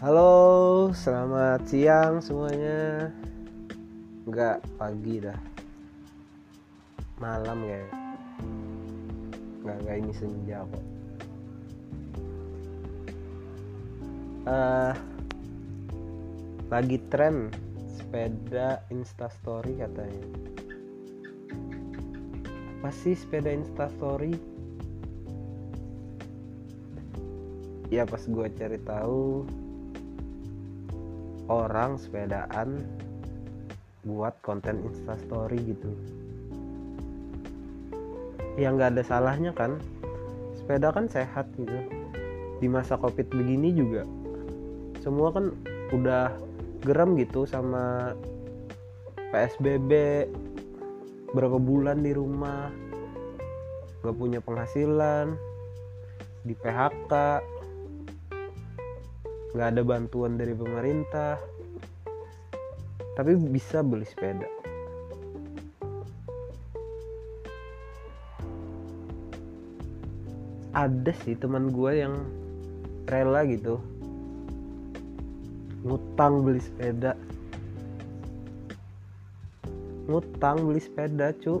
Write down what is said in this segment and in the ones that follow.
Halo, selamat siang semuanya. Enggak pagi dah. Malam ya. Enggak enggak ini senja kok. Eh lagi tren sepeda instastory katanya. Apa sih sepeda instastory? Ya pas gue cari tahu orang sepedaan buat konten instastory gitu. Ya nggak ada salahnya kan sepeda kan sehat gitu. Di masa covid begini juga semua kan udah geram gitu sama PSBB berapa bulan di rumah nggak punya penghasilan di PHK nggak ada bantuan dari pemerintah. Tapi bisa beli sepeda. Ada sih teman gue yang rela gitu. Ngutang beli sepeda. Ngutang beli sepeda cu.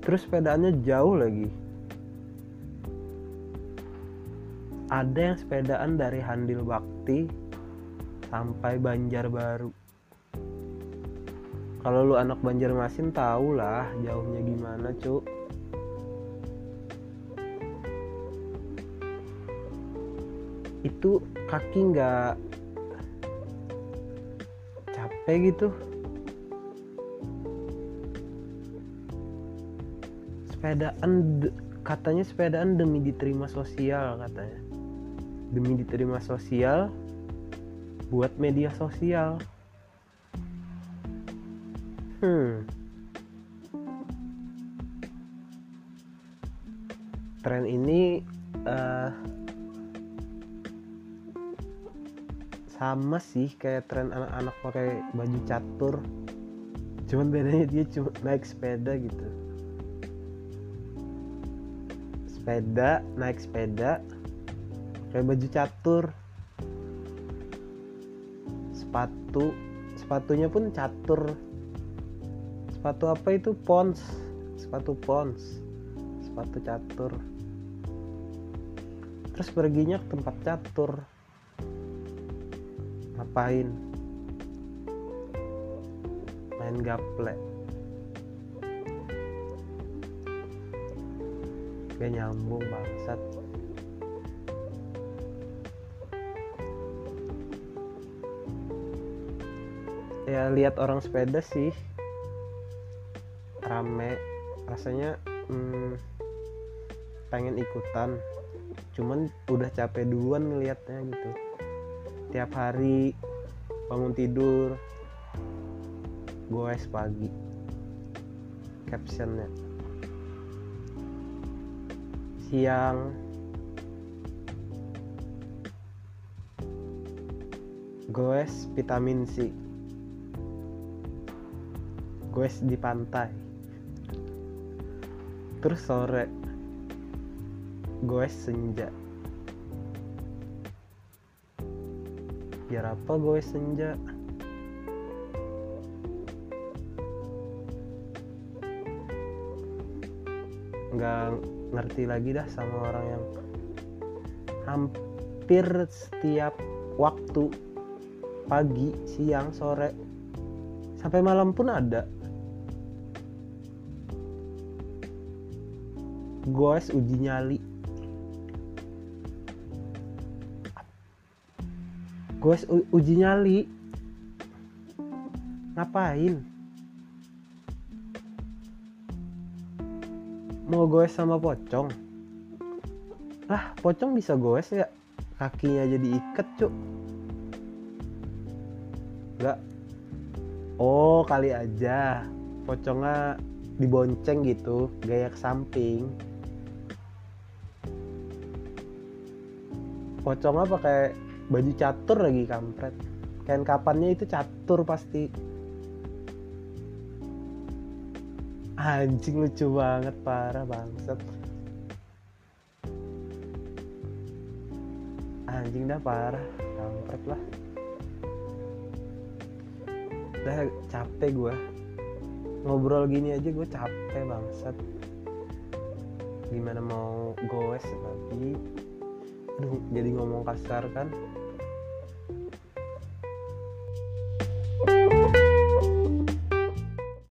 Terus sepedaannya jauh lagi ada yang sepedaan dari Handil Bakti sampai Banjarbaru. Kalau lu anak Banjarmasin tau lah jauhnya gimana, Cuk. Itu kaki nggak capek gitu. Sepedaan katanya sepedaan demi diterima sosial katanya demi diterima sosial buat media sosial. Hmm. Tren ini uh, sama sih kayak tren anak-anak pakai baju catur. Cuman bedanya dia cuma naik sepeda gitu. Sepeda naik sepeda kayak baju catur. Sepatu. Sepatunya pun catur. Sepatu apa itu? Pons. Sepatu pons. Sepatu catur. Terus perginya ke tempat catur. Ngapain? Main gaple. Gak nyambung bangsat ya lihat orang sepeda sih. Rame. Rasanya hmm, pengen ikutan. Cuman udah capek duluan ngelihatnya gitu. Tiap hari bangun tidur goes pagi. Captionnya. Siang. Goes vitamin C goes di pantai. Terus sore goes senja. Biar apa goes senja? Nggak ngerti lagi dah sama orang yang hampir setiap waktu pagi siang sore sampai malam pun ada goes uji nyali. Goes uji nyali. Ngapain? Mau goes sama pocong? Lah pocong bisa goes ya? Kakinya jadi iket cuk. Enggak oh kali aja. Pocongnya dibonceng gitu gaya ke samping pocongnya pakai baju catur lagi kampret. Kain kapannya itu catur pasti. Anjing lucu banget parah bangsat. Anjing dah parah. Kampret lah. Udah capek gue ngobrol gini aja gue capek bangsat. Gimana mau goes lagi aduh jadi ngomong kasar kan